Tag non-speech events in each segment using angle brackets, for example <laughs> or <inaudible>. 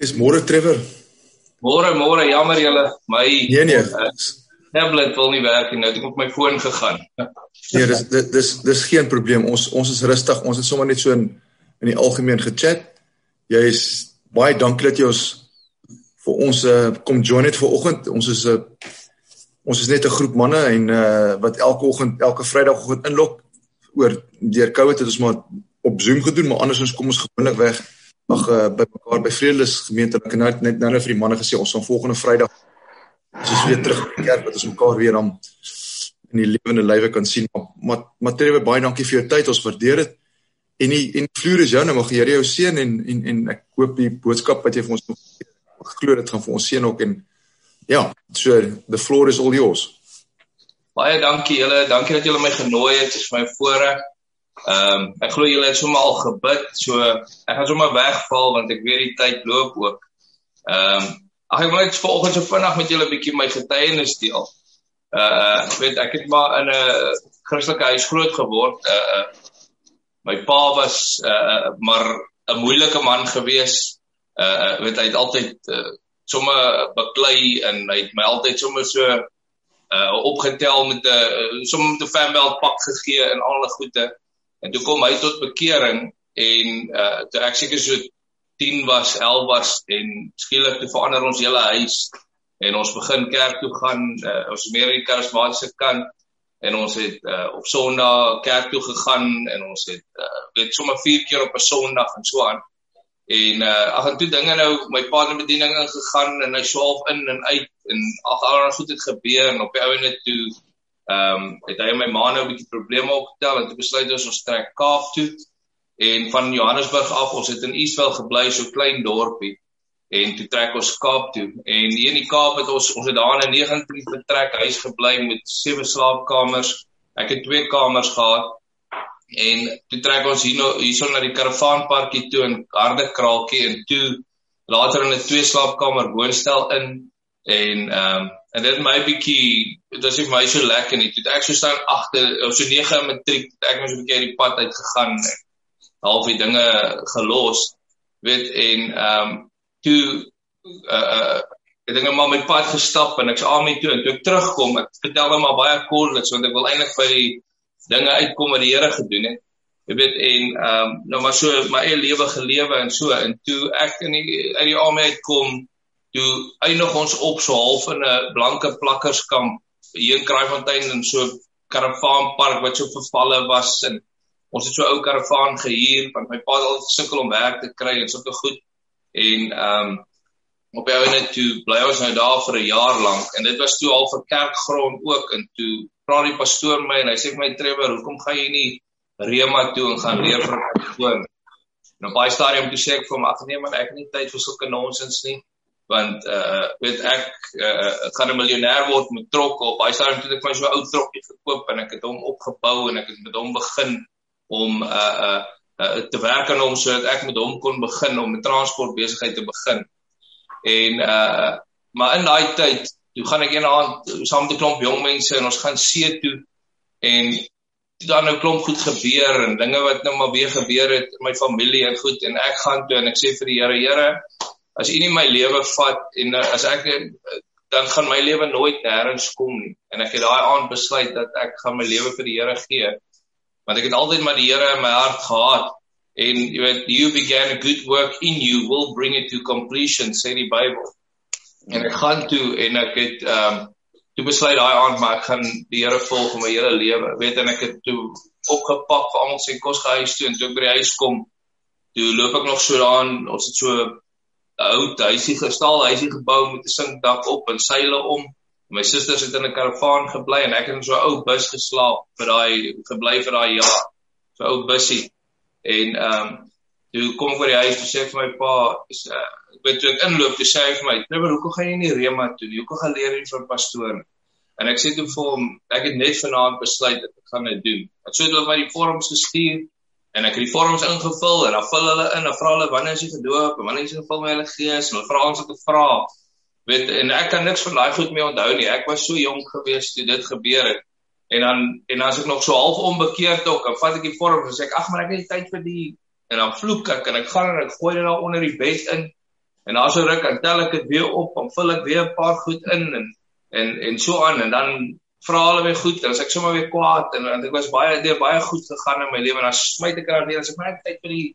Is môre Trevor? Môre, môre, jammer julle. My Nee nee. Uh, tablet wil nie werk nie. Nou het ek op my foon gegaan. nee, dis dis dis geen probleem. Ons ons is rustig. Ons het sommer net so in in die algemeen gechat. Jy is baie dankie dat jy ons vir ons uh, kom join het vir oggend. Ons is 'n uh, ons is net 'n groep manne en uh, wat elke oggend, elke Vrydagoggend inlok oor deur COVID het ons maar op Zoom gedoen, maar andersins kom ons gewoonlik weg ag uh, by mekaar by Vredelis gemeente. Ek het net net nou vir die manne gesê ons gaan volgende Vrydag as ons weer terug by die kerk wat ons mekaar weer dan in die lewende lywe kan sien. Maar Matrewe baie dankie vir jou tyd. Ons waardeer dit. En die en vloer is jou nou mag die Here jou seën en en en ek hoop die boodskap wat jy vir ons glo dit gaan vir ons seën ook en ja, so the floor is all yours. Baie dankie julle. Dankie dat julle my genooi het. Dit is my voorreg. Ehm um, ek glo julle het sommer al gebid. So ek gaan sommer wegval want ek weet die tyd loop ook. Ehm um, ag ek wil net vanoggend so vinnig met julle 'n bietjie my getuienis deel. Uh ek weet ek het maar in 'n Christelike huis groot geword. Uh, uh my pa was uh maar 'n moeilike man gewees. Uh weet hy het altyd uh, sommer beklei en hy het my altyd sommer so uh opgetel met 'n sommer met 'n fanbelt pak gegee en al die goede. En toe kom hy tot bekering en uh toe ek seker so 10 was, 11 was en skielik toe verander ons hele huis en ons begin kerk toe gaan. Uh, ons meer in die karismatiese kant en ons het uh op Sondag kerk toe gegaan en ons het uh weet sommer 4 keer op 'n Sondag en so aan. En uh ag en toe dinge nou my pa in bediening ingegaan en hy swaalf in en uit en ag allerlei goed het gebeur en op die ouene toe Ehm um, het hy my ma nou 'n bietjie probleme opgetel en toe besluit ons ons trek Kaap toe. En van Johannesburg af ons het in Eastville gebly so klein dorpie. En toe trek ons Kaap toe. En hier in die Kaap het ons ons het daar in 'n 19 vertrek huis gebly met sewe slaapkamers. Ek het twee kamers gehad. En toe trek ons hier nou hierso na die karavaanparkie toe in Hardekraaltjie en toe later in 'n twee slaapkamer woonstel in. En ehm um, en dit my bietjie dit was nie vir my so lekker nie. Toe ek so staan agter so 9 in matriek, ek moes 'n bietjie uit die pad uit gegaan en half die dinge gelos. Weet en ehm um, toe uh uh ek dinge maar met pad gestap en ek's aan my toe en toe ek terugkom, ek vertel hom maar baie kort want ek wil eintlik by die dinge uitkom wat die Here gedoen het. Jy weet en ehm um, nou maar so my eie lewe gelewe en so en toe ek in die uit die army uitkom toe eindig ons op so half in 'n blanke plakkerskamp hier in Kraaifontein in so karavaanpark wat so vervalle was en ons het so ou karavaan gehuur want my pa het al sukkel om werk te kry en sulke goed. En ehm um, op die ouene toe bly ons nou daar vir 'n jaar lank en dit was toe al vir kerkgrond ook en toe vra die pastoor my en hy sê vir my Trevor hoekom gaan jy nie Rema toe en gaan leer vir 'n persoon en op baie stadium toe sê ek vir hom ag nee man ek het nie tyd vir sulke nonsens nie want uh weet ek uh, gaan 'n miljonair word met trokke op baie stadium toe ek my so ou trokkie gekoop en ek het hom opgebou en ek het met hom begin om uh uh, uh te werk aan hom sodat ek met hom kon begin om 'n transport besigheid te begin. En uh maar in daai tyd, toe gaan ek eendag saam met 'n klomp jong mense en ons gaan see toe en toe daar nou klomp goed gebeur en dinge wat nou maar weer gebeur het in my familie en goed en ek gaan toe en ek sê vir die Here, Here, as U nie my lewe vat en uh, as ek uh, dan gaan my lewe nooit nêrens kom nie. En ek het daai aand besluit dat ek gaan my lewe vir die Here gee want ek het altyd maar die Here in my hart gehad. En jy weet you began a good work in you will bring it to completion sê die Bybel. En ek gaan toe en ek het ehm um, toe besluit daai aand maar ek gaan die Here volg vir my hele lewe. Weet en ek het toe opgepak vir almal se kos gehuis toe. En toe ek by die huis kom toe loop ek nog so daan ons het so ou huisie gestaal huisie gebou met 'n sinkdak op en seile om. My susters het in 'n karavaan gebly en ek het in so 'n ou bus geslaap vir daai gebly vir daai jaar. So 'n ou busie. En ehm um, toe kom ek by die huis en sê vir my pa, is uh, ek weet toe ek inloop, toe sê hy vir my, "Trevor, hoekom gaan jy nie Rema toe nie? Hoekom gaan leer jy vir pastoor?" En ek sê toe vir hom, ek het net vanaand besluit dat ek gaan dit doen. Ek sê hulle my die vorms gestuur en ek het die vorms ingevul en dan vul hulle in en vra hulle wanneer is jy gedoop en wanneer is jy gevul met hulle gees? En hulle vra ons om te vra weet en ek kan niks van daai goed mee onthou nie. Ek was so jonk gewees toe dit gebeur het. En dan en as ek nog so half onbekeerd ook dan vat ek die vorm en sê ek ag maar ek het nie tyd vir die en dan vloek ek en ek gaan en ek gooi dit daar onder die bed in. En daar's 'n ruk, dan tel ek dit weer op, dan vul ek weer 'n paar goed in en en en so aan. En dan vra hulle weer goed en as ek sommer weer kwaad en want ek was baie deur baie goed gegaan in my lewe en dan smyt ek daar neer as ek my tyd vir die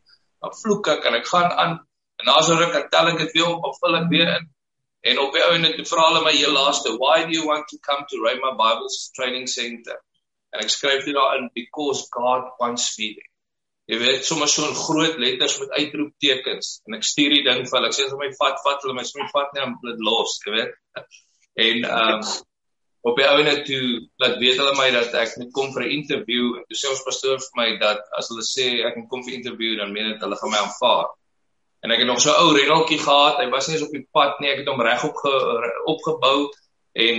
dan vloek ek en ek gaan aan en daar's 'n ruk, dan tel ek dit weer op, dan vul ek weer in. En op die ou en dit vra hulle my heel laaste, why do you want to come to Rhema Bible Training Center? En ek skryf dit daarin because God wants me. Jy weet sommer so 'n groot letters met uitroeptekens en ek stuur die ding vir hulle. Ek sê as hulle my vat, vat hulle my, as hulle my vat net om dit los, jy weet. En ehm um, op die ouene toe laat weet hulle my dat ek moet kom vir 'n interview en toe sê ons pastoor vir my dat as hulle sê ek moet kom vir 'n interview dan meen dit hulle gaan my aanvaar. En ek het nog so 'n ou reneltjie gehad. Hy was nie eens op die pad nie. Ek het hom reg op opgebou en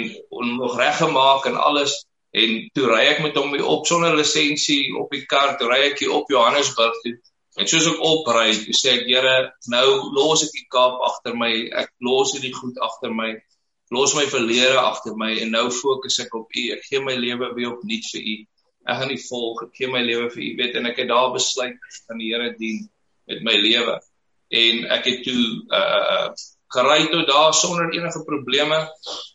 nog reggemaak en alles en toe ry ek met hom op sonder lisensie op die kar toe ry ek hier op Johannesburg toe en soos ek opry sê ek Here nou los ek die Kaap agter my ek los hierdie goed agter my los my verlede agter my en nou fokus ek op U. Ek gee my lewe weer opnuut vir U. Ek gaan U volg. Ek gee my lewe vir U. Weet en ek het daar besluit aan die Here dien met my lewe. En ek het toe uh gery tot daar sonder enige probleme.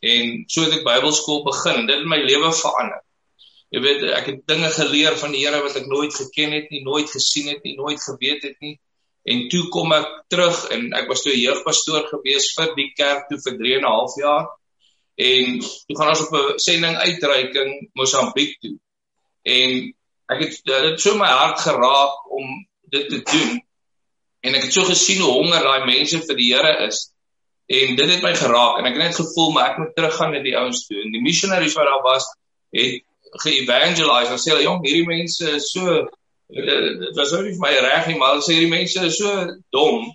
En so het ek Bybelskool begin. En dit het my lewe verander. Jy weet, ek het dinge geleer van die Here wat ek nooit geken het nie, nooit gesien het nie, nooit geweet het nie. En toe kom ek terug en ek was toe 'n jeugpastoor gewees vir die kerk toe vir 3 en 'n half jaar. En toe gaan ons op 'n sending uitreiking Mosambiek toe. En ek het dit so my hart geraak om dit te doen. En ek het so gesien hoe honger daai mense vir die Here is en dit het my geraak en ek het net gevoel maar ek moet teruggaan na die ouens toe en die missionaries wat daar was het ge-evangelize en sê hulle jong hierdie mense is so dit was ook nie vir my reg nie maar hulle sê hierdie mense is so dom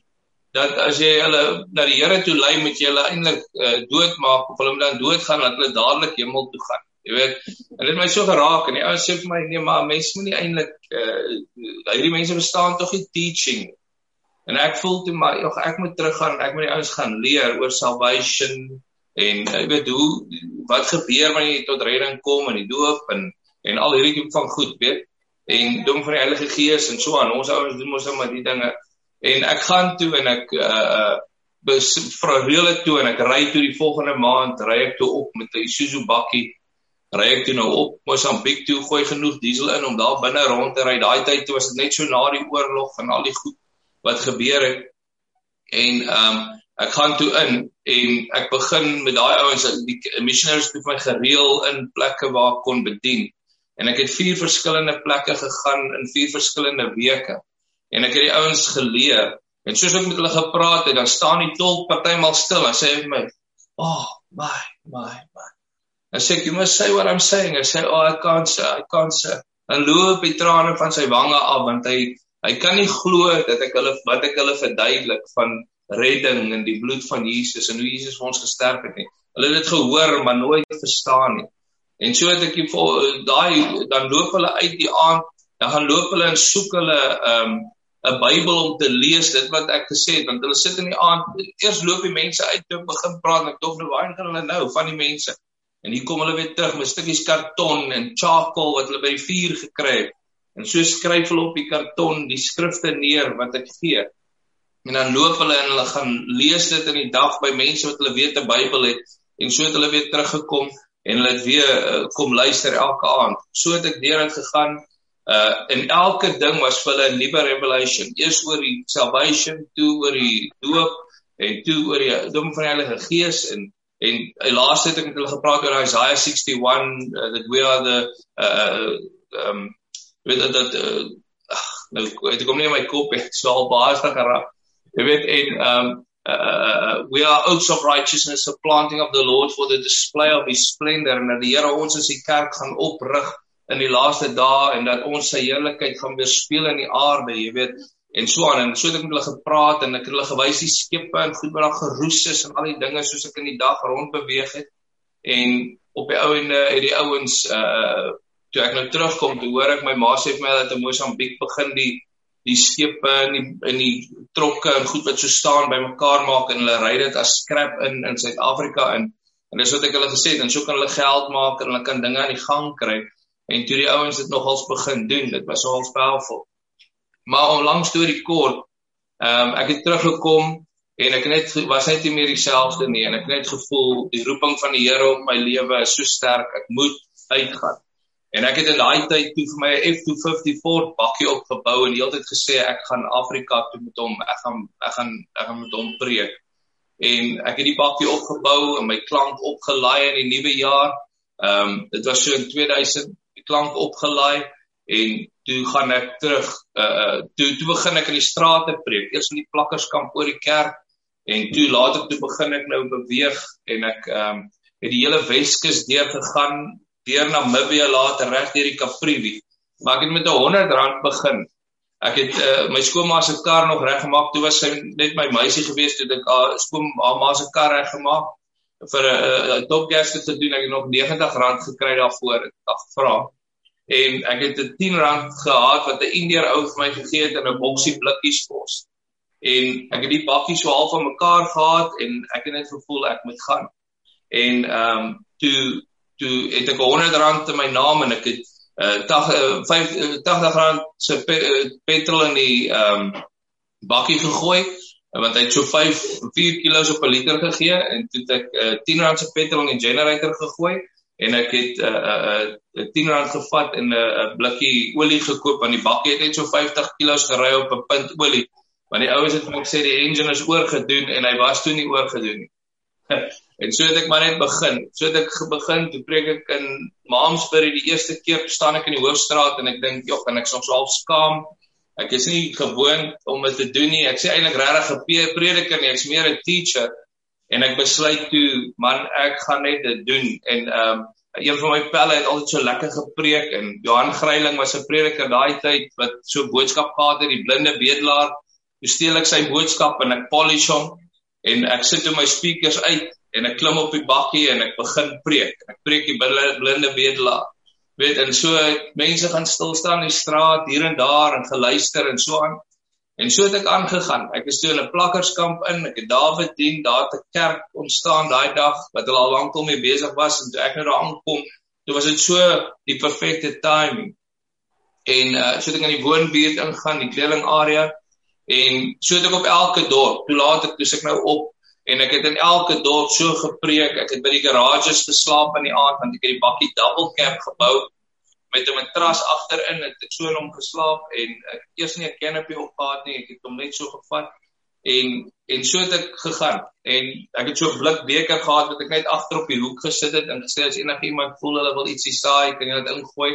dat as jy hulle na die Here toe lei met jy hulle eintlik uh, doodmaak of hulle moet dan doodgaan dat hulle dadelik hemel toe gaan jy weet en dit het my so geraak en die ouens sê vir my nee maar mense moet nie eintlik uh, hierdie mense verstaan tog die teaching En ek voel toe maar ag ek moet teruggaan, ek moet die ouens gaan leer oor salvation en jy weet hoe wat gebeur wanneer jy tot redding kom in die doop en en al hierdie tipe van goed, weet. En dom van die Heilige Gees en so aan. Ons ouens doen mos nou maar die dinge. En ek gaan toe en ek uh uh vra reële toe en ek ry toe die volgende maand ry ek toe op met 'n Isuzu bakkie ry ek toe nou op Mosambiek toe gooi genoeg diesel in om daar binne rond te ry daai tyd toe was dit net so na die oorlog en al die goed wat gebeur het en ehm um, ek gaan toe in en ek begin met daai ouens die missionaries het my gereël in plekke waar ek kon bedien en ek het vier verskillende plekke gegaan in vier verskillende weke. En ek het die ouens geleer. En soos ek met hulle gepraat het dan staan die tolk partymal stil. En sê vir my oh my my my. En sê you must say what i'm saying. I say oh i can't say i can't say. En loop die trane van sy wange af want hy Hy kan nie glo dat ek hulle wat ek hulle verduidelik van redding en die bloed van Jesus en hoe Jesus vir ons gesterf het nie. Hulle het dit gehoor maar nooit verstaan nie. En so het ek daai dan loop hulle uit die aand, dan gaan loop hulle en soek hulle 'n um, 'n Bybel om te lees dit wat ek gesê het want hulle sit in die aand eers loop die mense uit toe begin praat en ek dog nou waar gaan hulle nou van die mense? En hier kom hulle weer terug met stukkies karton en charcoal wat hulle by die vuur gekry het. En so skryf hulle op die karton die skrifte neer wat ek gee. En dan loop hulle en hulle gaan lees dit in die dag by mense wat hulle weet 'n Bybel het. En so het hulle weer teruggekom en hulle het weer uh, kom luister elke aand. So het ek deur dit gegaan uh en elke ding was vir hulle 'n nuwe revelation. Eers oor die salvation, toe oor die doop en toe oor die dom van die Heilige Gees en en uh, laaste het ek met hulle gepraat oor Isaiah 61 uh, that we are the uh um weet dat dat uh, nou het ek hom nie in my kop <laughs> het so al baie sterk geraak jy weet en um uh, we are oaks of righteousness a planting of the lord for the display of his splendor en dat die Here ons as die kerk gaan oprig in die laaste dae en dat ons sy heerlikheid gaan weerspieël in die aarde jy weet en so aan. En so het ek met hulle gepraat en ek het hulle gewys die skepe en goed wat daar geroes is en al die dinge soos ek in die dag rond beweeg het. En op die ou en het die ouens uh toe ek nou terugkom, toe hoor ek my ma sê vir my dat in Mosambiek begin die die skepe in die in die trokke en goed wat so staan bymekaar maak en hulle ry dit as scrap in in Suid-Afrika in. En dis wat ek hulle gesê het, en so kan hulle geld maak en hulle kan dinge aan die gang kry. En toe die ouens dit nogals begin doen, dit was nogals powerful. Maar om lank storie kort, ehm um, ek het teruggekom en ek net was net nie meer dieselfde nie en ek net gevoel die roeping van die Here op my lewe is so sterk ek moet uitgaan en ek het in daai tyd toe vir my F250 Ford bakkie opgebou en heeltyd gesê ek gaan Afrika toe met hom ek gaan ek gaan ek gaan met hom preek. En ek het die bakkie opgebou en my klank opgelaai in die nuwe jaar. Ehm um, dit was so in 2000 die klank opgelaai en toe gaan ek terug uh toe toe begin ek in die strate preek. Eers in die plakkerskamp oor die kerk en toe later toe begin ek nou beweeg en ek ehm um, het die hele Weskus deur gegaan deur Namibië later reg deur die Kaprivi maar ek het met 'n 100 rand begin. Ek het uh, my skoonma se kar nog reggemaak. Toe was sy net my meisie gewees toe ek haar skoonma se kar reggemaak vir 'n topgas te doen. Ek het nog 90 rand gekry daarvoor ek vra en ek het 'n 10 rand gehad wat 'n Indiër ou vir my gegee het in 'n boksie blikkies kos. En ek het die bakkies so half van mekaar gehad en ek het net gevoel ek moet gaan. En ehm um, toe toe het ek 100 rand in my naam en ek het uh 80 80 rand se pe, uh, petrol in die ehm um, bakkie gegooi want hy het so 5 4 kg op 'n liter gegee en toe het ek uh, 10 rand se petrol in die generator gegooi en ek het 'n uh, uh, uh, 10 rand gevat en 'n uh, uh, blikkie olie gekoop want die bakkie het net so 50 kg gery op 'n punt olie. Want die ouens het vir my gesê die engine is oorgedoen en hy was toe nie oorgedoen nie <laughs> en so het ek maar net begin. So het ek begin toe preek ek in Maamsbury die eerste keer staan ek in die hoofstraat en ek dink jog en ek soms half skaam. Ek is nie gewoond om dit te doen nie. Ek sê eintlik regtig 'n prediker nie ek's meer 'n teacher. En ek besluit toe man ek gaan net dit doen. En ehm um, een van my pelle het altyd so lekker gepreek en Johan Greiling was 'n prediker daai tyd wat so boodskap gehad het die blinde bedelaar. Toe steel ek sy boodskap en ek polish hom en ek sit in my speakers uit en ek klim op die bakkie en ek begin preek ek preek die blinde bedelaar weet en so mense gaan stil staan in die straat hier en daar en geluister en so aan En so het ek aangegaan. Ek is toe in 'n plakkerskamp in. Ek het Dawid dien, daar 'n kerk ontstaan daai dag wat hulle al lank al mee besig was en toe ek nou daar aankom, toe was dit so die perfekte timing. En uh so het ek in die woonbuurt ingaan, die kleding area en so het ek op elke dorp. Toe laat ek toe ek nou op en ek het in elke dorp so gepreek. Ek het by die garages geslaap in die aand want ek het die bakkie double cab gebou met 'n matras agterin. Het ek so in hom geslaap en ek eers nie 'n canopy op gehad nie. Ek het hom net so gevat en en so het ek gegaan. En ek het so 'n blik beker gehad wat ek net agter op die hoek gesit het en gesê as enigiemand voel hulle wil ietsie saai kan jy dit ingooi.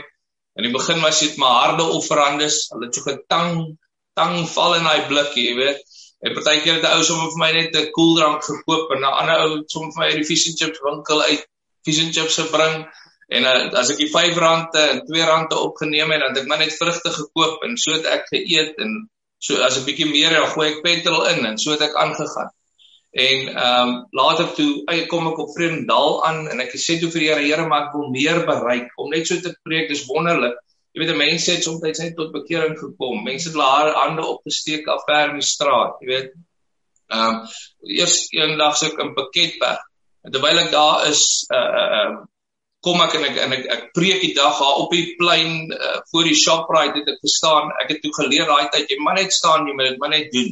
In die begin was dit maar harde offerandes. Hulle het so getang tang val in daai blik jy weet en partykeer het 'n ou sommer vir my net 'n koeldrank gekoop en 'n ander ou sommer vir my 'n fish and chips winkel uit fish and chips gebring En uh, as ek die R5 en R2 opgeneem het, dan het ek maar net vrugte gekoop en so het ek geëet en so as 'n bietjie meer dan gooi ek petrol in en so het ek aangegaan. En ehm um, later toe ek kom ek op Vredendal aan en ek sê toe vir die Here, Here, maar ek wil meer bereik om net so te preek. Dis wonderlik. Jy weet, mense het soms net tot bekering gekom. Mense het hulle hande opgesteek af ver in die straat, jy weet. Ehm um, eers eendag so ek in Pakketberg. Terwyl ek daar is, uh uh kom ek en ek en ek, ek preek die dag daar op die plein uh, voor die Shoprite het ek gestaan. Ek het toe geleer daai tyd jy moet net staan, jy moet dit maar net doen.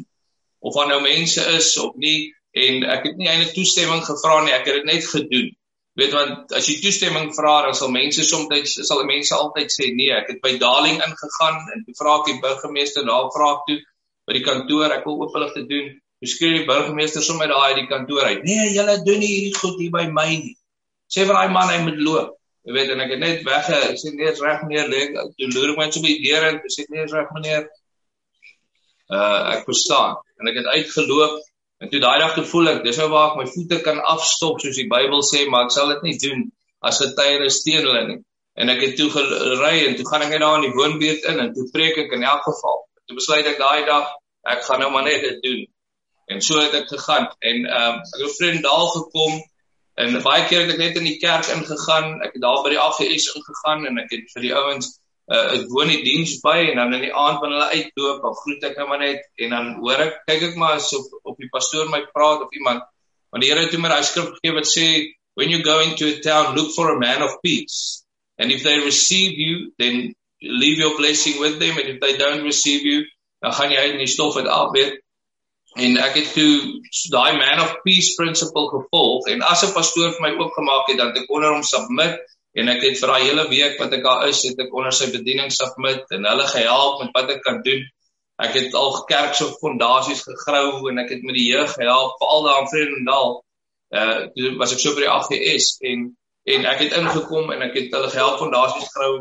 Of daar nou mense is of nie en ek het nie eintlik toestemming gevra nie, ek het dit net gedoen. Weet want as jy toestemming vra, dan sal mense soms sal mense altyd sê nee. Ek het by Darling ingegaan en toe vra ek die burgemeester daar vra ek toe by die kantoor, ek wil hulle te doen. Miskien die burgemeester sommer daai die kantoor uit. Nee, julle doen nie hierdie goed hier by my nie sê vir daai man hy moet loop. Jy weet en ek het net weg ek sê nee, is reg meneer, lê toe loer ek my so by die deur en sê nee, is reg meneer. Uh ek verstaan en ek het uitgeloop en toe daai dag gevoel ek dis nou waar ek my voete kan afstop soos die Bybel sê, maar ek sal dit nie doen as getuie steen hulle nie. En ek het toe gery en toe gaan ek net daar in die woonbuurt in en toe preek ek in elk geval. Toe besluit ek daai dag ek gaan nou maar net dit doen. En so het ek gegaan en ehm um, ek het 'n vriend daar gekom En baie keer het ek net in die kerk ingegaan, ek het daar by die AGS ingegaan en ek het vir die ouens uh, ek woon die diens by en dan in die aand wanneer hulle uitloop, dan groet ek nou maar net en dan hoor ek kyk ek maar so op, op die pastoor my praat of iemand want die Here het my daai skrif gegee wat sê when you go into a town look for a man of peace. And if they receive you then leave your blessing with them. And if they don't receive you dan gaan jy uit in die stof uit af weet. En ek het toe daai man of peace principle gevolg en as 'n pastoor vir my oopgemaak het dan ek onder hom submit en ek het vir daai hele week wat ek daar is het ek onder sy bediening submit en hulle gehelp met wat ek kan doen. Ek het al kerk se fondasies gegrou en ek het met die jeug gehelp veral daar in Vredendal. Uh toe was ek so by die AGS en en ek het ingekom en ek het hulle gehelp fondasies grou.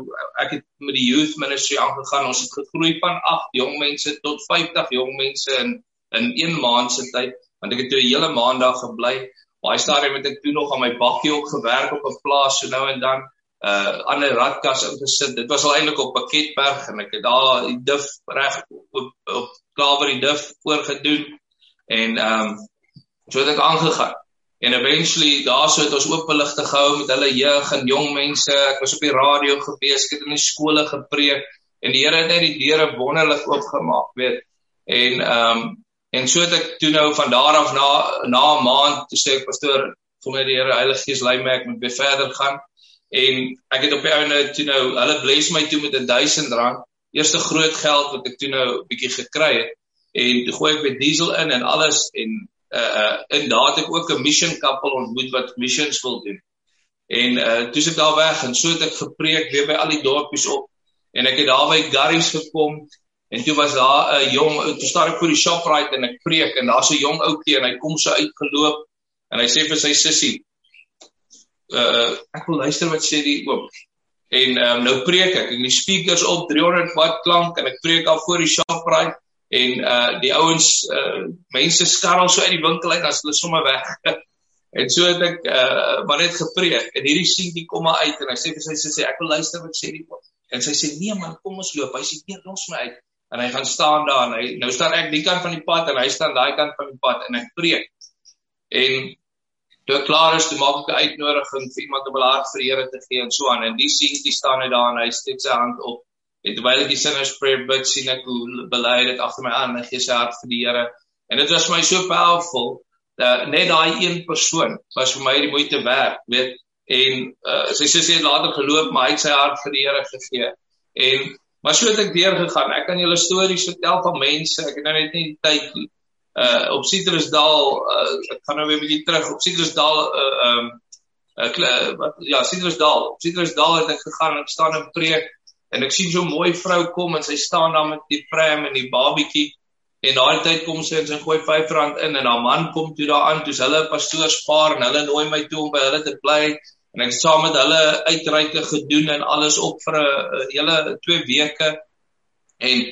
Ek het met die youth ministry aangegaan. Ons het gegroei van 8 jong mense tot 50 jong mense in in 1 maand se tyd want ek het toe 'n hele maand daar gebly baie stadium het ek toe nog aan my bakkie ook gewerk op 'n plaas so nou en dan uh ander radkas ingesit dit was al eintlik op Pakketberg en ek het daar die dif reg op op klawer die dif voorgedoen en ehm um, so het ek aangegaan En eventually daarso het ons ook beligte gehou met hulle jeug en jong mense. Ek was op die radio gewees, ek het in die skole gepreek en die Here het net die deure wonderlik oopgemaak, weet. En ehm um, en so het ek toe nou van daar af na na 'n maand toe sê ek pastoor, vir my die Here Heilige Gees lei my ek moet weer verder gaan. En ek het op die ouene toe nou, hulle bless my toe met 1000 rand, eerste groot geld wat ek toe nou bietjie gekry het. En toe gooi ek by diesel in en alles en uh daar het ek ook 'n mission couple ontmoet wat missions wil doen. En uh toe sit ek daar weg en so het ek gepreek weer by al die dorpies op en ek het daar by Garries gekom en toe was daar 'n jong toe staan ek voor die Shoprite en ek preek en daar's 'n jong ouetjie en hy kom so uitgeloop en hy sê vir sy sussie uh ek wil luister wat sê die oom en um, nou preek ek en die speakers op 300 watt klank en ek preek al voor die Shoprite en uh die ouens uh mense skarrel so uit die winkel uit as hulle sommer weg. <laughs> en so het ek uh maar net gepreek en hierdie seentjie kom maar uit en hy sê vir sy sê ek wil luister wat sê die oom. En sy sê nee man, kom ons loop. Hy sê nee, los my uit. En hy gaan staan daar en hy nou staan ek die kant van die pad en hy staan daai kant van die pad en ek preek. En toe ek klaar is, toe maak ek 'n uitnodiging vir iemand om 'n hart vir die Here te gee en so aan en die seentjie staan net daar en hy steek sy hand op En terwyl ek die sinner's prayer bid, sien ek hoe bely dit agter my aan en gee sy hart vir die Here. En dit was vir my so powerful dat net daai een persoon was vir my die moeite werd, weet. En uh, sy sy het later geloop, maar hy het sy hart vir die Here gegee. En maar so het ek deur gegaan. Ek kan julle stories vertel van mense. Ek het nou net nie tyd nie. Uh op Citrusdal, uh, ek gaan nou weer 'n bietjie terug op Citrusdal uh um uh, wat ja, Citrusdal. Citrusdal het ek gegaan en ek staan in preek en ek sien so 'n mooi vrou kom en sy staan daar met die pram en die babietjie en daai tyd kom sy en sy gooi R5 in en haar man kom toe daaraan toe's hulle pastoors paar en hulle nooi my toe om by hulle te bly en ek saam met hulle uitreike gedoen en alles op vir 'n hele 2 weke en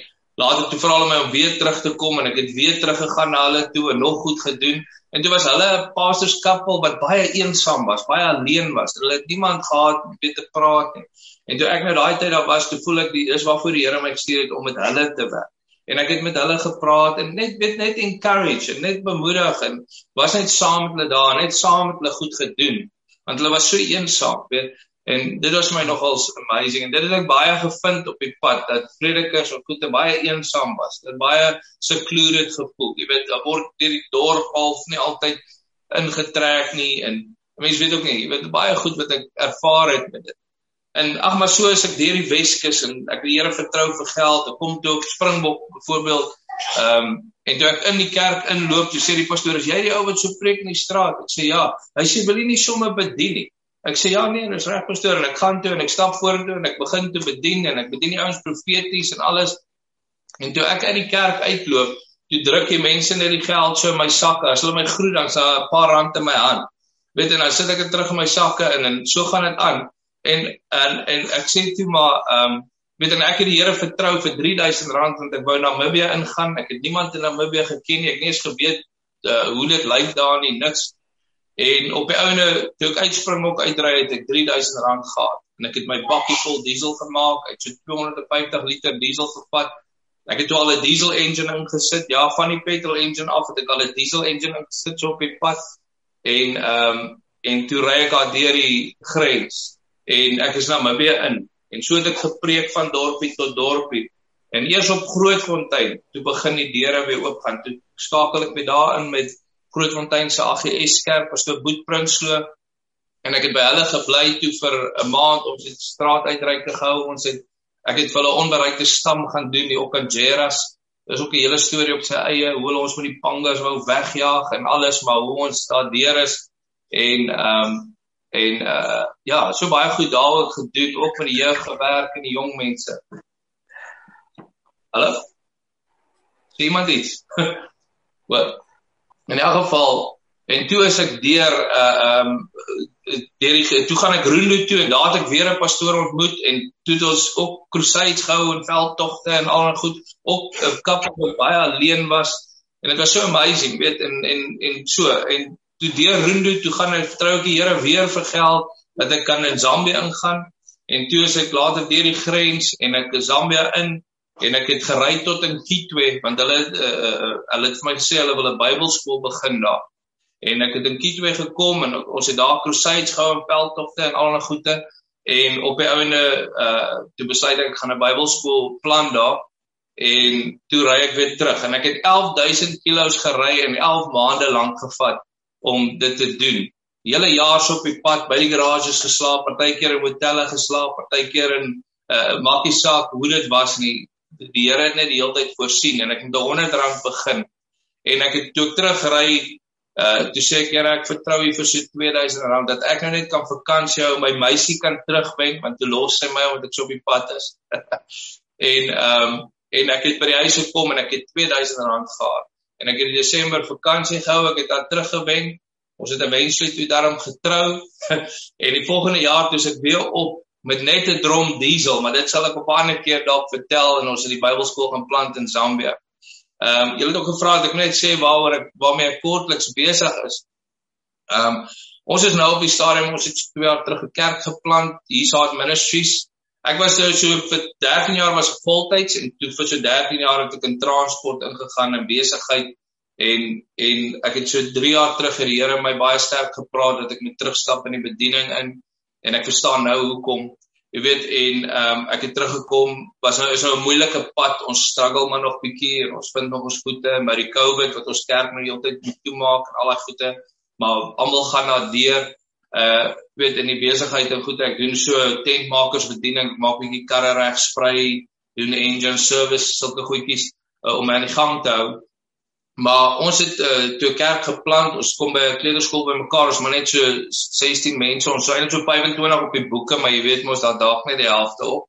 later toe vra hulle my om weer terug te kom en ek het weer teruggegaan na hulle toe en nog goed gedoen en toe was hulle 'n pastoorskappel wat baie eensaam was baie alleen was hulle het niemand gehad om te praat nie En toe ek nou daai tyd daar was, toe voel ek die is waarvoor die Here my gestuur het om met hulle te werk. En ek het met hulle gepraat en net weet net encourage en net bemoedig en was net saam met hulle daar, net saam met hulle goed gedoen. Want hulle was so eensaam, weet. En dit was my nogals amazing en dit het ek baie gevind op die pad dat predikers op goeie baie eensaam was. Dit baie secluded gevoel. Jy weet, daar word deur die dorp half nie altyd ingetrek nie en mense weet ook nie, jy weet baie goed wat ek ervaar het met dit. En ag maar so as ek deur die Weskus en ek die Here vertrou vir geld, ek kom toe op Springbok byvoorbeeld. Ehm um, en toe ek in die kerk inloop, toe sê die pastoor, "Is jy die ou wat so preek in die straat?" Ek sê, "Ja." Hy sê, "Wil jy nie sommer bedien nie?" Ek sê, "Ja nee, dis reg pastoor." En ek gaan toe en ek stap vorentoe en ek begin te bedien en ek bedien die ouens profeties en alles. En toe ek uit die kerk uitloop, toe druk die mense net die geld so in my sakke. As hulle my groet, dan's daar 'n paar rand in my hand. Weet jy, nou sit ek dit terug in my sakke en en so gaan dit aan en en en ek sê toe maar ehm um, weet en ek het die Here vertrou vir R3000 want ek wou na Namibië ingaan. Ek het niemand in Namibië geken nie. Ek nie eens geweet uh, hoe dit lyk daar nie, niks. En op die ouene toe ek uitspring ook uitry het ek R3000 gehad en ek het my bakkie vol diesel gemaak. Ek het so 250 liter diesel gevat. Ek het al 'n diesel engine ingesit. Ja, van die petrol engine af het ek al 'n diesel engine ingesit so op die pad. En ehm um, en toe ry ek daar deur die grens en ek is nou weer in en so het ek gepreek van dorpie tot dorpie. En eers op Grootfontein toe begin die deure weer oopgaan. Toe skakel ek by daarin met Grootfontein se AGS kerk pastoor Boet Prinsloo. En ek het by hulle gebly toe vir 'n maand. Ons het straat uitreike gehou. Ons het ek het vir hulle onbereikte stam gaan doen die Okanjeras. Dis ook 'n hele storie op sy eie hoe ons met die pangas wou wegjaag en alles, maar hoe ons daardeur is. En ehm um, en uh ja, so baie goed daar gedoen ook met die jeug gewerk en die jong mense. Hallo. Sien iemand iets? <laughs> Wat? In elk geval En toe as ek deur uh um deur die toe gaan ek Roelo toe en daar het ek weer 'n pastoor ontmoet en toe het ons ook crusades gehou en veldtogte en al en goed ook 'n kappel wat baie alleen was en dit was so amazing weet en en en so en toe deur Roelo toe gaan ek vertrou ek die Here weer vir geld dat ek kan in Zambië ingaan. En toe as ek later deur die grens en ek in Zambië in en ek het gery tot in Kitwe want hulle uh, uh, hulle het vir my gesê hulle wil 'n Bybelskool begin daar. En ek het in Kitwe gekom en ons het daar crusades gehou en veldtogte en allerlei goede. En op die ouene uh toe besluit ek gaan 'n Bybelskool plan daar en toe ry ek weer terug. En ek het 11000 km gery en 11 maande lank gevat om dit te doen. Hele jaar so op die pad by die garages geslaap, partykeer in hotelle geslaap, partykeer in uh maakie saak hoe dit was nie. Die Here het net die hele tyd voorsien en ek het met 100 rand begin en ek het toe teruggery Uh toe sê ek Here ek vertrou U vir so R2000 dat ek nou net kan vakansie hou, my meisie kan terugbring want toe los sy my omdat ek so op die pad is. <laughs> en ehm um, en ek het by die huis gekom en ek het R2000 gehad. En ek het in Desember vakansie gehou, ek het dan teruggewen. Ons het eventually toe daarom getrou <laughs> en die volgende jaar toe ek weer op met net 'n drom diesel, maar dit sal ek op 'n ander keer dalk vertel en ons het die Bybelskool gaan plant in Zambia. Ehm um, julle het ook gevra dat ek net sê waaroor ek waarmee ek kortliks besig is. Ehm um, ons is nou op die stadium ons het 2 jaar terug 'n kerk geplant, Hiersaad Ministries. Ek was so, so vir 13 jaar was voltyds en toe vir so 13 jaar het ek in transport ingegaan en besigheid en en ek het so 3 jaar terug vir die Here my baie sterk gepraat dat ek moet terugstap in die bediening in en ek verstaan nou hoekom Jy weet en ehm um, ek het teruggekom, was nou is nou 'n moeilike pad. Ons struggle maar nog bietjie en ons vind nog ons voete met die COVID wat ons kerk nou heeltyd moet toemaak en al daai voete, maar almal gaan na deur uh weet in die besigheid en goed ek doen so tentmakers bediening, maak bietjie karre reg sprei, doen engine service, sulke goedjies uh, om aan die gang te hou. Maar ons het uh, toe kerk geplant. Ons kom by 'n kleuterskool bymekaar. Ons maar net so 16 mense. Ons sou net so 25 op die boeke, maar jy weet mos dat daag net die helfte op.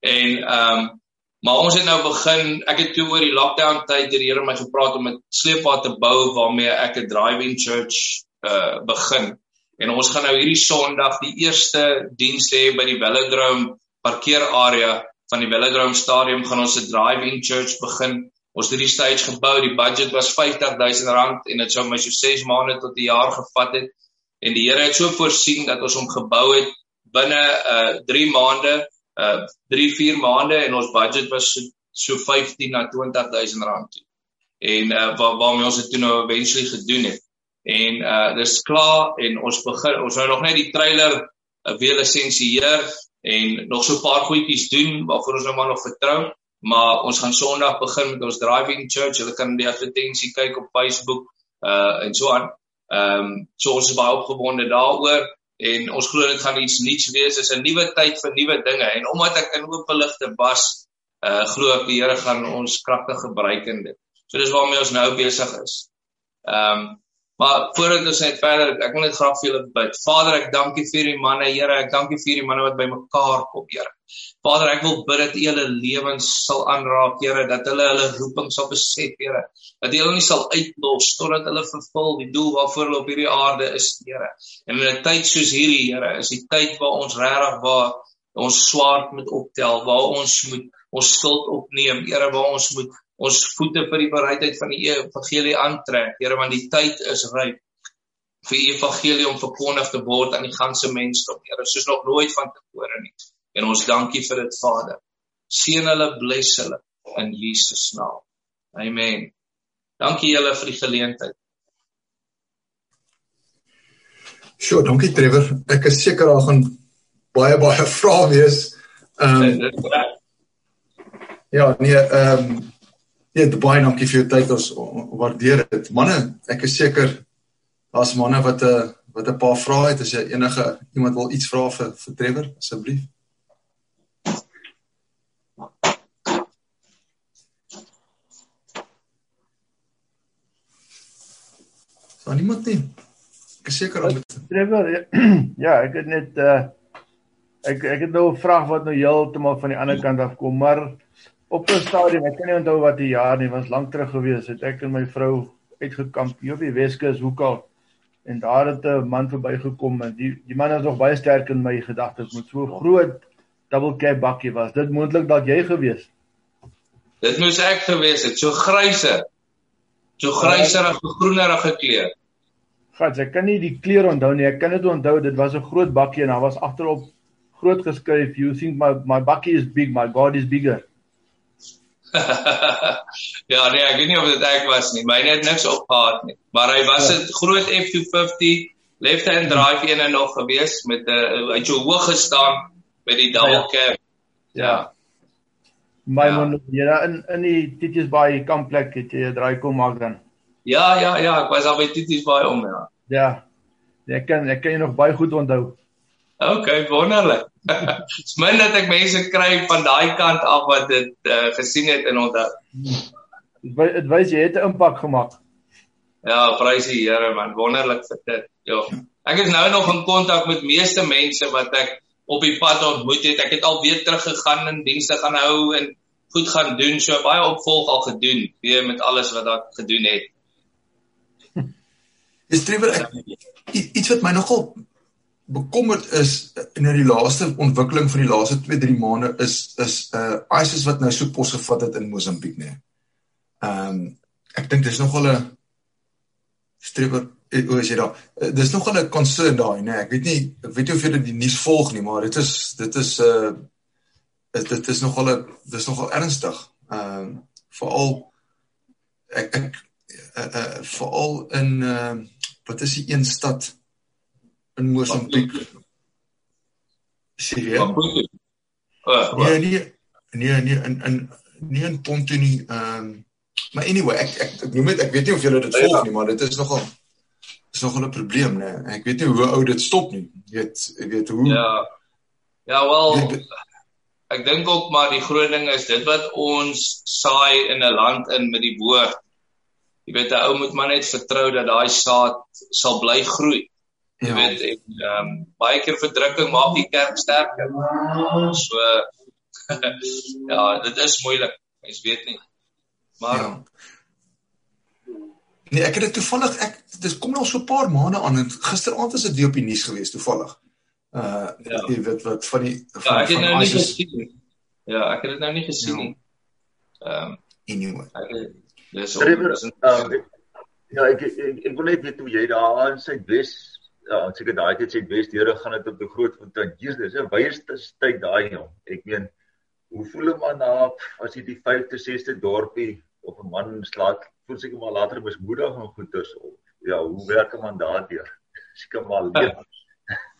En ehm um, maar ons het nou begin. Ek het toe oor die lockdown tyd die Here my gepraat om 'n sleeppad te bou waarmee ek 'n driving church uh begin. En ons gaan nou hierdie Sondag die eerste diens hê by die Velodrome parkeerarea van die Velodrome stadion gaan ons 'n driving church begin Ons het die stage gebou, die budget was R50000 en dit sou my so 6 maande tot 'n jaar gevat het. En die Here het so voorsien dat ons hom gebou het binne uh 3 maande, uh 3 4 maande en ons budget was so, so 15 na 20000 rand toe. En uh waar waarmee ons dit toe nou eventually gedoen het. En uh dis klaar en ons begin ons nou nog net die trailer uh, weer lisensieer en nog so 'n paar goedjies doen waarvoor ons nou maar nog vertrou maar ons gaan Sondag begin met ons driving church. Julle kan die advertensie kyk op Facebook uh en so aan. Ehm um, so ons is baie opgewonde daaroor en ons glo dit gaan iets nuuts wees. Dit is 'n nuwe tyd vir nuwe dinge en omdat ek in oop ligte was, uh glo ek die Here gaan ons kragtig gebruik in dit. So dis waarmee ons nou besig is. Ehm um, Maar voordat ons net verder, ek wil net graag vir julle bid. Vader, ek dank U vir die manne, Here. Ek dank U vir die manne wat bymekaar kom, Here. Vader, ek wil bid dat U hulle lewens sal aanraak, Here, dat hulle hulle roeping sal besef, Here. Dat U hulle nie sal uitlos totdat hulle vervul die doel waarvoor hulle op hierdie aarde is, Here. En in 'n tyd soos hierdie, Here, is die tyd waar ons regtig waar ons swaard moet optel, waar ons moet ons skuld opneem, Here, waar ons moet ons voete vir die bereidheid van die evangelie aantrek. Here, want die tyd is ryp vir die evangelie om verkondig te word aan die ganse mensdom. Here, soos nog nooit van tevore nie. En ons dankie vir dit, Vader. Seën hulle, bless hulle in Jesus naam. Amen. Dankie julle vir die geleentheid. Sjoe, dankie Trevor. Ek is seker daar gaan baie baie vrae wees. Ehm um, Ja, nee, ehm um, Nee, baie dankie vir jou tyd. Ons waardeer dit. Manne, ek is seker daar's manne wat 'n uh, wat 'n paar vrae het as jy enige iemand wil iets vra vir vir Trevor asseblief. Daar niemand nie. Ek is seker om dit. Trevor, <clears throat> ja, ek het net uh ek ek het nou 'n vraag wat nou heeltemal van die ander kant af kom, maar op 'n stadium, ek kan nie onthou wat die jaar nie, was lank terug gewees, het ek en my vrou uitgekamp hier op die Weskus hoekom en daar het 'n man verbygekom en die die man is nog baie sterk in my gedagtes met so groot double cab bakkie was. Dit moontlik dalk jy gewees. Dit moes ek gewees het, so gryse. So gryserige, groenerige kleur. Gats, ek kan nie die kleur onthou nie. Ek kan dit onthou dit was 'n groot bakkie en daar was agterop groot geskryf you think my my bakkie is big, my God is bigger. <laughs> ja, nee, ek weet nie of dit ek was nie. Myne het niks opgehad nie. Maar hy was 'n ja. groot F250 left hand drive een en nog gewees met 'n uh, het so hoog gestaan met die double ja. cab. Ja. My ja. man, jy in in die Titius Bay kampplek het jy 'n draai kom maak dan. Ja, ja, ja, ek was al by Titius Bay om ja. Ja. Ek kan ek kan jy nog baie goed onthou. OK, wonderlik. Dit's <laughs> min dat ek mense kry van daai kant af wat dit uh, gesien het en onthou. Dit wys jy het 'n impak gemaak. Ja, prys die Here man, wonderlik vir dit. Ja. Ek is nou nog in kontak met meeste mense wat ek op die pad ontmoet het. Ek het al weer teruggegaan en dienste gaan hou en goed gaan doen. So baie opvolg al gedoen, weer met alles wat ek gedoen het. Dis treffer iets wat my nogal bekommerd is in die laaste ontwikkeling van die laaste 2-3 maande is is uh ISIS wat nou so pos gevat het in Mosambiek nê. Ehm um, ek dink dis nogal 'n strewer eh, hoe is jy daar? Uh, dis nogal 'n concern daai nê. Ek weet nie ek weet of jy dit die nuus volg nie, maar dit is dit is uh dit is nogal 'n dis nogal ernstig. Ehm um, veral ek ek uh, uh veral in uh wat is die een stad in Mosambiek. Sirië. Uh, nee, nee, nee, nee, in in nie in Ponto nie. Ehm um, maar anyway, ek ek ek noem dit ek weet nie of julle dit volg nie, maar dit is nogal is nogal 'n probleem, né? Ek weet nie hoe oud dit stop nie. Jy weet, ek weet hoe Ja. Ja, wel ek dink ook maar die groot ding is dit wat ons saai in 'n land in met die woord. Jy weet 'n ou moet maar net vertrou dat daai saad sal bly groei. Jy ja. weet en ehm um, baie keer verdrukking maak die kerk sterker. So <laughs> ja, dit is moeilik. Mens weet nie. Maar ja. Nee, ek het dit toevallig ek dis kom nou so 'n paar maande aan en gisteraand is dit weer op die nuus gewees toevallig. Uh ja. jy weet wat van die ja, van, ja, ek het nou nie gesien nie. Ja, ek het dit nou nie gesien ja. nie. Ehm um, anyway. Dis op. Ja, ek ek, ek, ek wil net weet hoe jy daar aan sy Ja, seker daai tyd sê Wesdeure gaan dit op die groot fontein. Jesus, dis 'n wyeerste tyd daai jong. Ek meen, hoe voel 'n man na as jy die 5de, 6de dorpie of 'n man slaat, voel seker maar later mismoedig en goeters of ja, hoe werk 'n man daardeur? <laughs> Seker maar leef. <laughs>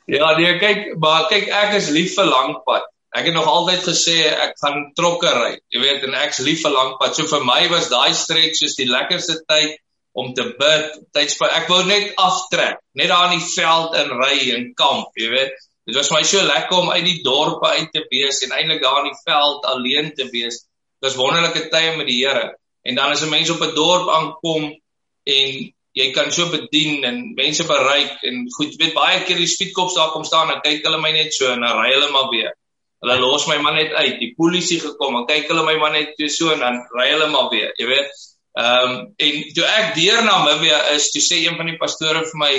Ja, nee, kyk, maar kyk ek is lief vir langpad. Ek het nog altyd gesê ek gaan trokke ry. Jy weet, en ek's lief vir langpad. So vir my was daai stretch soos die lekkerste tyd om te bid, tydspaar. Ek wou net aftrek, net daar in die veld in ry en kamp, jy weet. Dit was my so lekker om uit die dorp uit te wees en eintlik daar in die veld alleen te wees. Dit was wonderlike tye met die Here. En dan as 'n mens op 'n dorp aankom en jy kan so bedien en mense bereik en goed, weet baie keer die speedkops daar kom staan en kyk hulle my net so en dan ry hulle maar weer. Hulle los my man net uit. Die polisie gekom en kyk hulle my man net so en dan ry hulle maar weer. Jy weet, Ehm um, en toe ek deur Namibië is, toe sê een van die pastore vir my,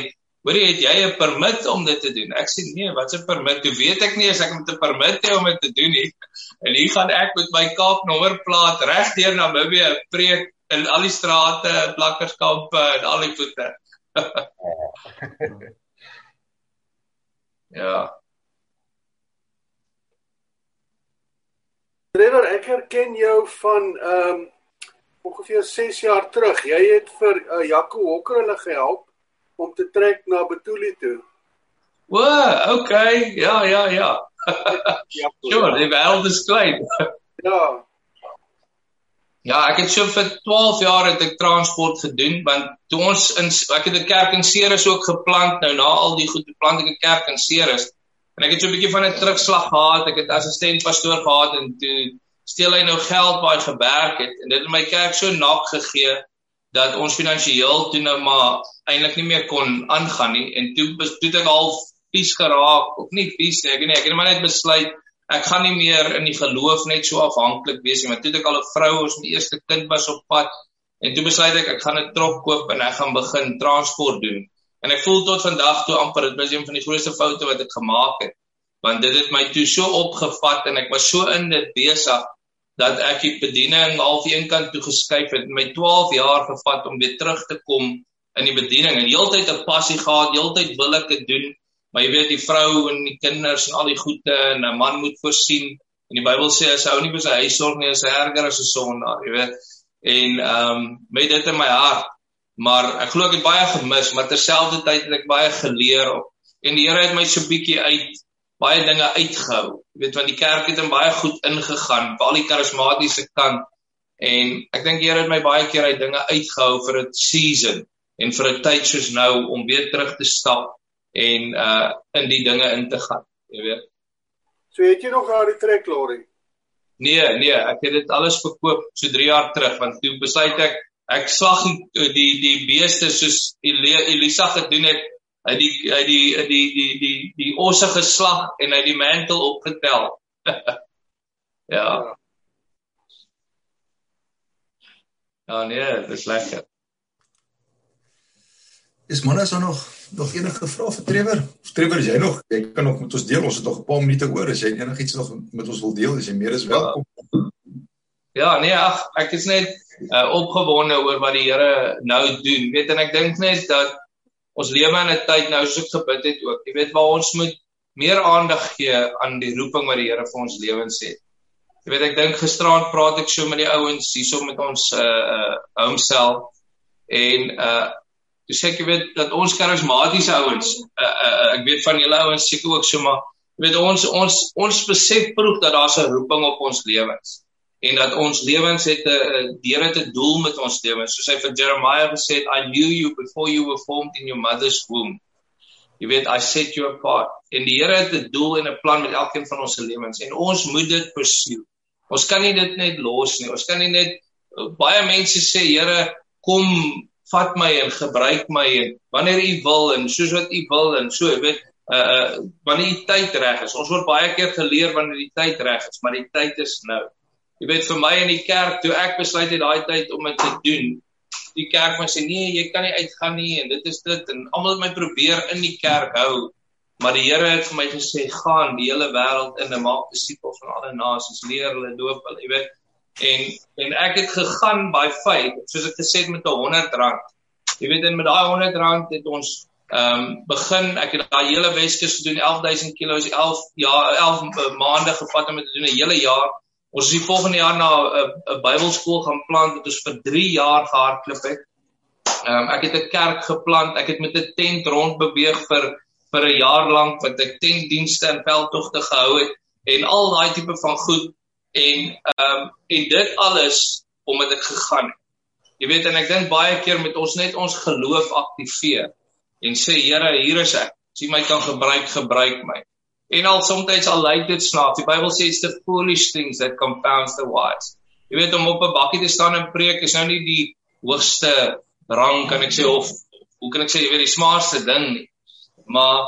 "Hoor jy, het jy 'n permit om dit te doen?" Ek sê, "Nee, wat 'n permit? Toe weet ek nie as ek met 'n permit het om dit te doen nie." En hier gaan ek met my Kaap nommerplaat reg deur Namibië preek in al die strate, plakkerskampe en al die voete. <laughs> ja. Trevor, ek herken jou van ehm um, ongeveer 6 jaar terug. Jy het vir uh, Jaco Hokker hulle gehelp om te trek na Betuli toe. O, okay. Ja, ja, ja. <laughs> sure, die wêreld is klein. <laughs> ja. Ja, ek het so vir 12 jaar het ek transport gedoen want toe ons in ek het 'n kerk in Ceres ook geplant nou na al die goed beplant ek 'n kerk in Ceres en ek het so 'n bietjie van 'n terugslag gehad. Ek het assistent pastoor gehad en toe steel hy nou geld hy gewerk het en dit het my kerk so nak gegee dat ons finansiëel toe nou maar eintlik nie meer kon aangaan nie. En toe toe ek half vies geraak of nie vies nie ek weet nie ek het maar net besluit ek gaan nie meer in die geloof net so afhanklik wees nie want toe ek al 'n vrou ons eerste kind was op pad en toe besluit ek ek gaan 'n trok koop en ek gaan begin transport doen. En ek voel tot vandag toe amper dit was een van die grootste foute wat ek gemaak het want dit het my toe so opgevat en ek was so in dit besig dat ek die bediening half een kant toe geskuif het my 12 jaar gevat om weer terug te kom in die bediening en heeltyd 'n passie gehad heeltyd wil ek dit doen Maar jy weet die vrou en die kinders en al die goede en 'n man moet voorsien. En die Bybel sê as hy ou nie vir sy huis sorg nie, is hy erger as 'n sondaar, jy weet. En ehm um, met dit in my hart. Maar ek glo ek het baie gemis, maar terselfdertyd het ek baie geleer op. En die Here het my so bietjie uit baie dinge uitgehou. Jy weet want die kerk het in baie goed ingegaan, veral die karismatiese kant. En ek dink Here het my baie keer uit dinge uitgehou vir 'n season en vir 'n tyd soos nou om weer terug te stap en uh in die dinge in te gaan, jy weet. So het jy nog daardie trek lorry? Nee, nee, ek het dit alles verkoop so 3 jaar terug want toe besluit ek ek slag die die, die beeste soos Elisa gedoen het uit die uit die die die die die, die osse geslag en uit die mantel opgetel. <laughs> ja. Ja nee, dis lekker. Is manne is daar nog nog enige vrae vir Trevor? Trevor, jy nog, jy kan nog met ons deel. Ons het nog 'n paar minute oor. As jy enigiets nog met ons wil deel, is jy meer as welkom. Ja, nee, ag, ek is net uh, opgewonde oor wat die Here nou doen. Weet en ek dink net dat ons lewe in 'n tyd nou soos ek gebid het ook. Jy weet waar ons moet meer aandag gee aan die roeping wat die Here vir ons lewens het. Jy weet ek dink gisteraand praat ek so met die ouens hierso met ons uh uh home cell en uh Dis ek weet dat ons karismatiese ouens, uh, uh, ek weet van julle ouens seker ook so maar jy weet ons ons ons besef proef dat daar 'n roeping op ons lewens en dat ons lewens het 'n Here het 'n doel met ons lewens. Soos hy vir Jeremiah gesê het, I knew you before you were formed in your mother's womb. Jy weet I set you apart. En die Here het 'n doel en 'n plan met elkeen van ons se lewens en ons moet dit pursue. Ons kan nie dit net los nie. Ons kan nie net baie mense sê Here kom vat my en gebruik my en wanneer u wil en soos wat u wil en so weet uh uh wanneer die tyd reg is ons word baie keer geleer wanneer die tyd reg is maar die tyd is nou jy weet vir my in die kerk toe ek besluit het daai tyd om dit te doen die kerk my sê nee jy kan nie uitgaan nie en dit is dit en almal het my probeer in die kerk hou maar die Here het vir my gesê gaan die hele wêreld in en maak disippels van alle nasies leer hulle doop hulle jy weet en en ek het gegaan by feit soos ek gesê het met 'n 100 rand. Jy weet en met daai 100 rand het ons ehm um, begin ek het daai hele Weskus gedoen 11000 kg 11 ja 11 maande gevat om dit te doen 'n hele jaar. Ons is die volgende jaar na 'n 'n Bybelskool gaan plant wat ons vir 3 jaar gehardloop het. Ehm um, ek het 'n kerk geplant. Ek het met 'n tent rond beweeg vir vir 'n jaar lank wat ek tentdienste en veldtogte gehou het en al daai tipe van goed en ehm um, en dit alles omdat ek gegaan het. Jy weet en ek dink baie keer met ons net ons geloof aktiveer en sê Here, hier is ek. As jy my kan gebruik, gebruik my. En al soms al lyk dit snaaks. Die Bybel sê it's the foolish things that confounds the wise. Jy weet om op 'n bakkie te staan en preek is nou nie die hoogste rang kan ek sê of hoe kan ek sê jy weet die smaakste ding nie. Maar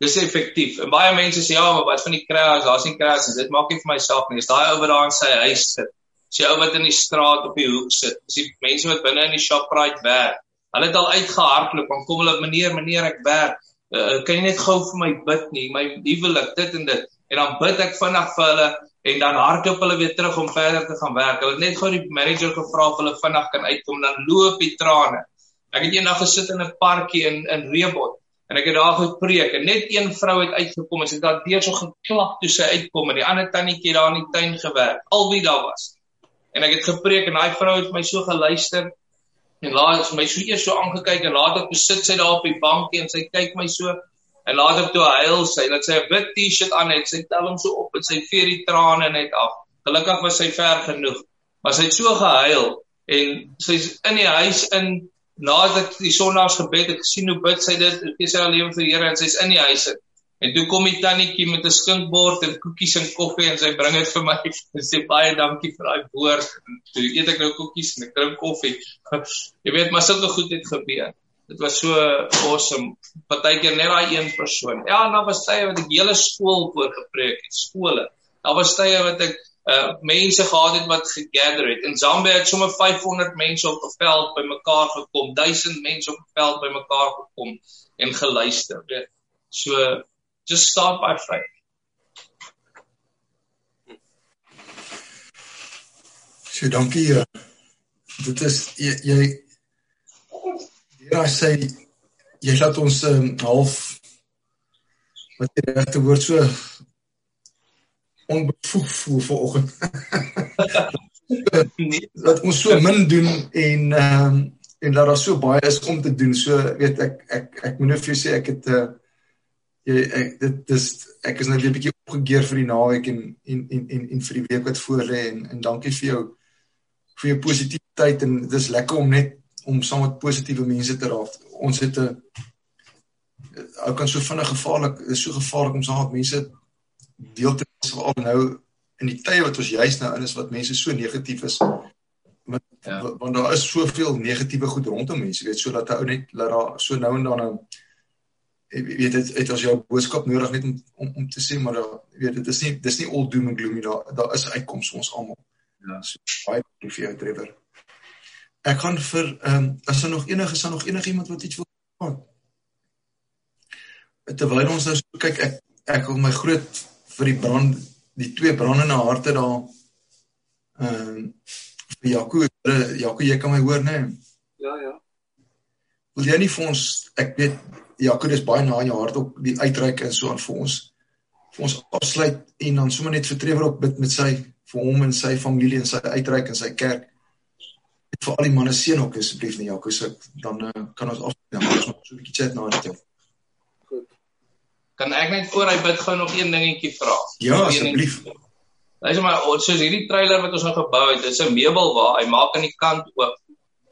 dis effektief. En baie mense sê ja, maar wat van die crash? Daar's nie crash nie. Dit maak nie vir my saak nie. Is daai ou wat daar in sy huis sit? Is die ou wat in die straat op die hoek sit? Is die mense wat binne in die Shoprite werk? Hulle het al uitgehardloop. Dan kom hulle, "Meneer, meneer, ek werk. Uh, kan jy net gou vir my bid nie? My huwelik, dit en dit." En dan bid ek vinnig vir hulle en dan hardloop hulle weer terug om verder te gaan werk. Hulle het net gou die manager gevra of hulle vinnig kan uitkom dan loop die trane. Ek het eendag gesit in 'n parkie in in Reebok En ek het daar gepreek en net een vrou het uitgekom en sy het daar deur so geklap toe sy uitkom en die ander tannetjie daar in die tuin gewerk. Al wie daar was. En ek het gepreek en daai vrou het my so geluister en laat het my so eers so aangekyk en later besit sy daar op die bankie en sy kyk my so en later toe huil sy dat sy 'n wit T-shirt aan het. Sy tel hom so op en sy veer die trane net af. Gelukkig was sy ver genoeg. Maar sy het so gehuil en sy's in die huis in nadat die sondagsgebed het gesien hoe bid sy dit gee sy haar lewe vir die Here en sy's in die huis. En toe kom die tannetjie met 'n skinkbord en koekies en koffie en sy bring dit vir my en sê baie dankie vir daai woord. Toe eet ek nou koekies en 'n krim koffie. <laughs> Jy weet, maar sulke goed het gebeur. Dit was so awesome. Partykeer net daai een persoon. Ja, en dan was tye wat ek hele skool voorgepreek het, skole. Daar was tye wat ek uh mense gehad het wat gegather het. In Zambia het sommer 500 mense op 'n veld bymekaar gekom, 1000 mense op 'n veld bymekaar gekom en geluister. So just start by faith. So dankie. Uh, dit is jy jy Ja, sê jy laat ons um, half wat die regte woord so onbevoeg voel vanoggend. dat <laughs> ons so min doen en ehm um, en dat daar so baie is om te doen. So weet ek ek ek moet nou vir jou sê ek het uh jy ek dit dis ek is nou weer 'n bietjie opgegeer vir die naweek en en en en en vir die week wat voor lê en en dankie vir jou vir jou positiwiteit en dit is lekker om net om saam met positiewe mense te raak. Ons het 'n ou kan so vinnig gevaarlik is so gevaarlik om saam met mense deel te wees veral nou in die tye wat ons juis nou in is wat mense so negatief is. Want ja. want daar is soveel negatiewe goed rondom mense, weet sodat 'n ou net laat daar so nou en dan nou weet dit het as jou boodskap nodig net om om, om te sê maar daar weet dit is nie dis nie all doom and gloom daar daar is uitkomste vir ons almal. Ja, so baie dankie vir jou Trevor. Ek gaan vir ehm um, as daar nog enige is daar nog enige iemand wat iets wil praat. Terwyl ons nou so kyk ek ek wil my groot vir die brand die twee brandende harte daar ehm um, vir Jaco Jaco jy kan my hoor nê? Nee? Ja ja. Wil jy nie vir ons ek weet Jaco dis baie na in jou hart op die uitreik en so aan vir ons vir ons afsluit en dan sommer net vertrewer op bid met sy vir hom en sy familie en sy uitreik en sy kerk vir al die manne seën ook asseblief net Jaco so dan uh, kan ons af dan ons nog so 'n bietjie chat na dit. Goed. Kan ek net voor hy bid gou nog een dingetjie vra? Ja, asseblief. Luister maar, soos hierdie trailer wat ons nou gebou het, dis 'n meubel waar hy maak aan die kant oop.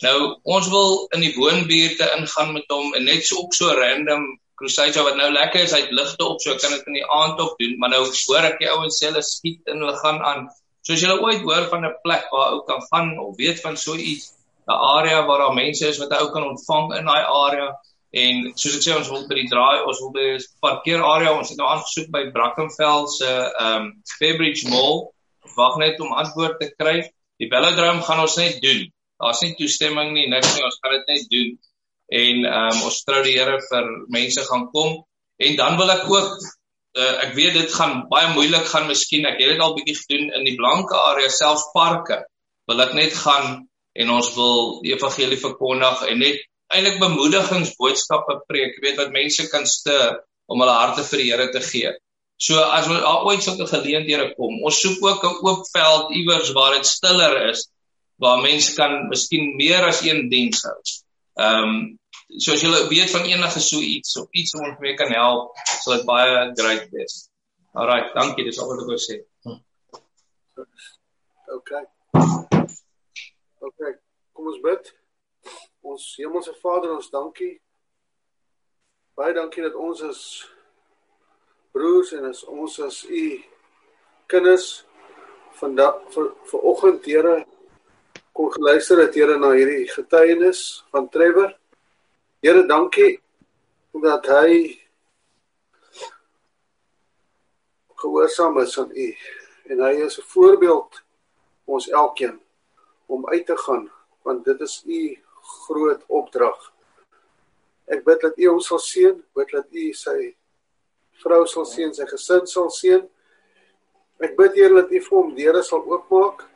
Nou, ons wil in die woonbuurte ingaan met hom en net so op so random crusade wat nou lekker is, hy het ligte op, so kan dit in die aand op doen, maar nou hoor ek die ouens sê hulle skiet en hulle gaan aan Soos jy ooit hoor van 'n plek waar ou kan gaan of weet van so iets, 'n area waar daar mense is wat ou kan ontvang in daai area en soos ek sê ons wil by die draai, ons wil by 'n parkeerarea, ons het nou aangesoek by Brackenfell se ehm um, Fairbridge Mall. Wag net om antwoord te kry. Die velodrome gaan ons net doen. Daar's nie toestemming nie, niks nie, ons gaan dit net doen. En ehm um, ons trou die Here vir mense gaan kom. En dan wil ek ook uh, ek weet dit gaan baie moeilik gaan miskien. Ek het dit al bietjie gedoen in die blanke area selfs parke. Wil ek net gaan en ons wil die evangelie verkondig en net eintlik bemoedigingsboodskappe preek. Weet wat mense kan stuur om hulle harte vir die Here te gee. So as ons ooit sulke geleenthede kom ons soek ook 'n oop veld iewers waar dit stiller is waar mense kan miskien meer as een diens hou ehm um, soos julle weet van enige so iets of iets wat ons mee kan help, sal dit baie great wees. Alraai, dankie, dis al wat ek wou sê. OK. OK. Kom ons bid. Ons Hemelse Vader, ons dankie. Baie dankie dat ons as broers en as ons as u kinders vandag vir vir oggend Here kon geluister het Here na hierdie getuienis van Trevor. Here, dankie dat hy gehoorsaam is aan U en hy is 'n voorbeeld ons elkeen om uit te gaan want dit is U groot opdrag. Ek bid dat U ons sal seën, bid dat U sy vrou sal seën, sy gesin sal seën. Ek bid Here dat U vir hom deure sal oopmaak.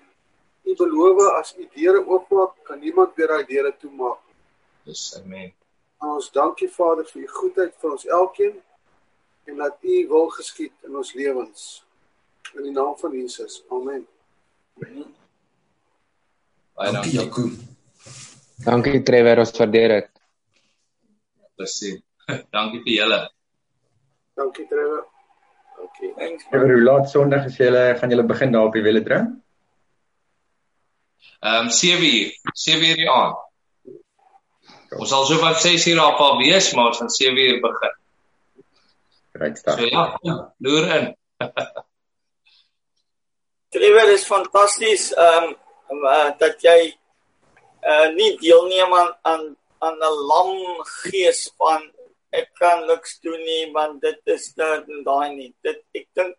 U beloof as U deure oopmaak, kan niemand weer daai deure toemaak. Dis amen. En ons dankie Vader vir u goedheid vir ons elkeen en dat u wil geskied in ons lewens. In die naam van Jesus. Amen. Baie dankie Jaco. Dankie Trevor, ons waardeer dit. Presies. <laughs> dankie vir julle. Dankie Trevor. Dankie. Trevor, hoe laat Sondag is julle gaan julle begin daar op die velodrome? Ehm um, 7uur, 7uur die aand. Ons sal so van 6 uur af al wees, maar ons gaan 7 uur begin. Great stuff. So ja, loer in. Trevor is fantasties ehm um, uh, dat jy uh nie deelneem aan aan aan 'n lam gees van ek kan niks doen nie want dit is dit en daai nie. Dit ek dink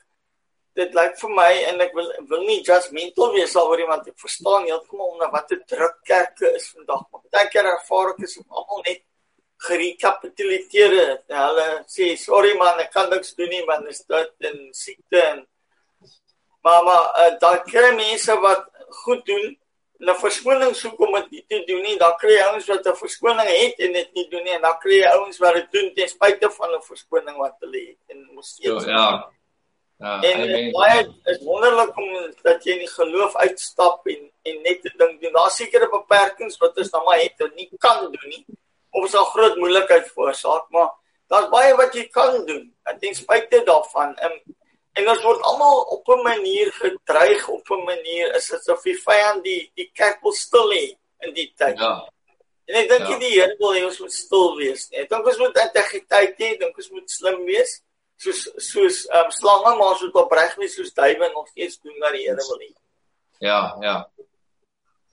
dit lyk vir my en ek wil wil nie judgmental wees alhoor want ek verstaan heeltemal onder watter druk kerke is vandag. Maar baie keer ervaar ek is almal net gerekapituleer het. Hulle sê sorry man, ek kan niks doen nie want is dit en siekte en maar maar uh, daar kry mense wat goed doen 'n verskoning soek om dit te doen nie. Dan kry jy ouens wat 'n verskoning het en dit nie doen nie en dan kry jy ouens wat dit doen ten spyte van 'n verskoning wat hulle het en mos steeds. So, ja. Ja, en baie is wonderlik om dat jy in die geloof uitstap en en net te dink doen. Daar's sekere beperkings wat ons dan maar het wat nie kan doen nie. Of is al groot moeilikheid veroorsaak, maar daar's baie wat jy kan doen. En ten spyte daarvan, en en ons word almal op 'n manier gedreig op 'n manier is dit of die vyand die die kerk wil stil hê in die tyd. Ja. En ek dink Ja. die Here wil hê ons moet stil wees. Ek dink ons moet integriteit hê, dink ons moet slim wees. Soos soos um, slange maar so opreg wees soos duwe nog steeds doen wat die Here wil hê. Ja, ja.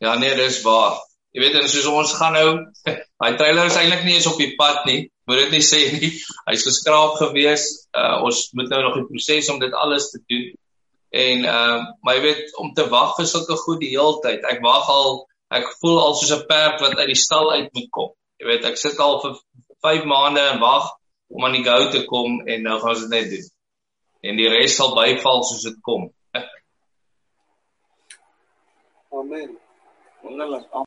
Ja, nee, dis waar. Jy weet en soos ons gaan nou, <laughs> hy trailer is eintlik nie eens op die pad nie. Moet dit nie sê nie. Hy's geskraap gewees. Uh ons moet nou nog die proses om dit alles te doen. En ehm uh, maar jy weet om te wag vir sulke goed die hele tyd. Ek wag al ek voel al soos 'n perd wat uit die stal uit moet kom. Jy weet, ek sit al vir 5 maande en wag om aan die go te kom en nou gaan ons dit net doen. En die res sal byval soos dit kom. Amen. Wonderlik.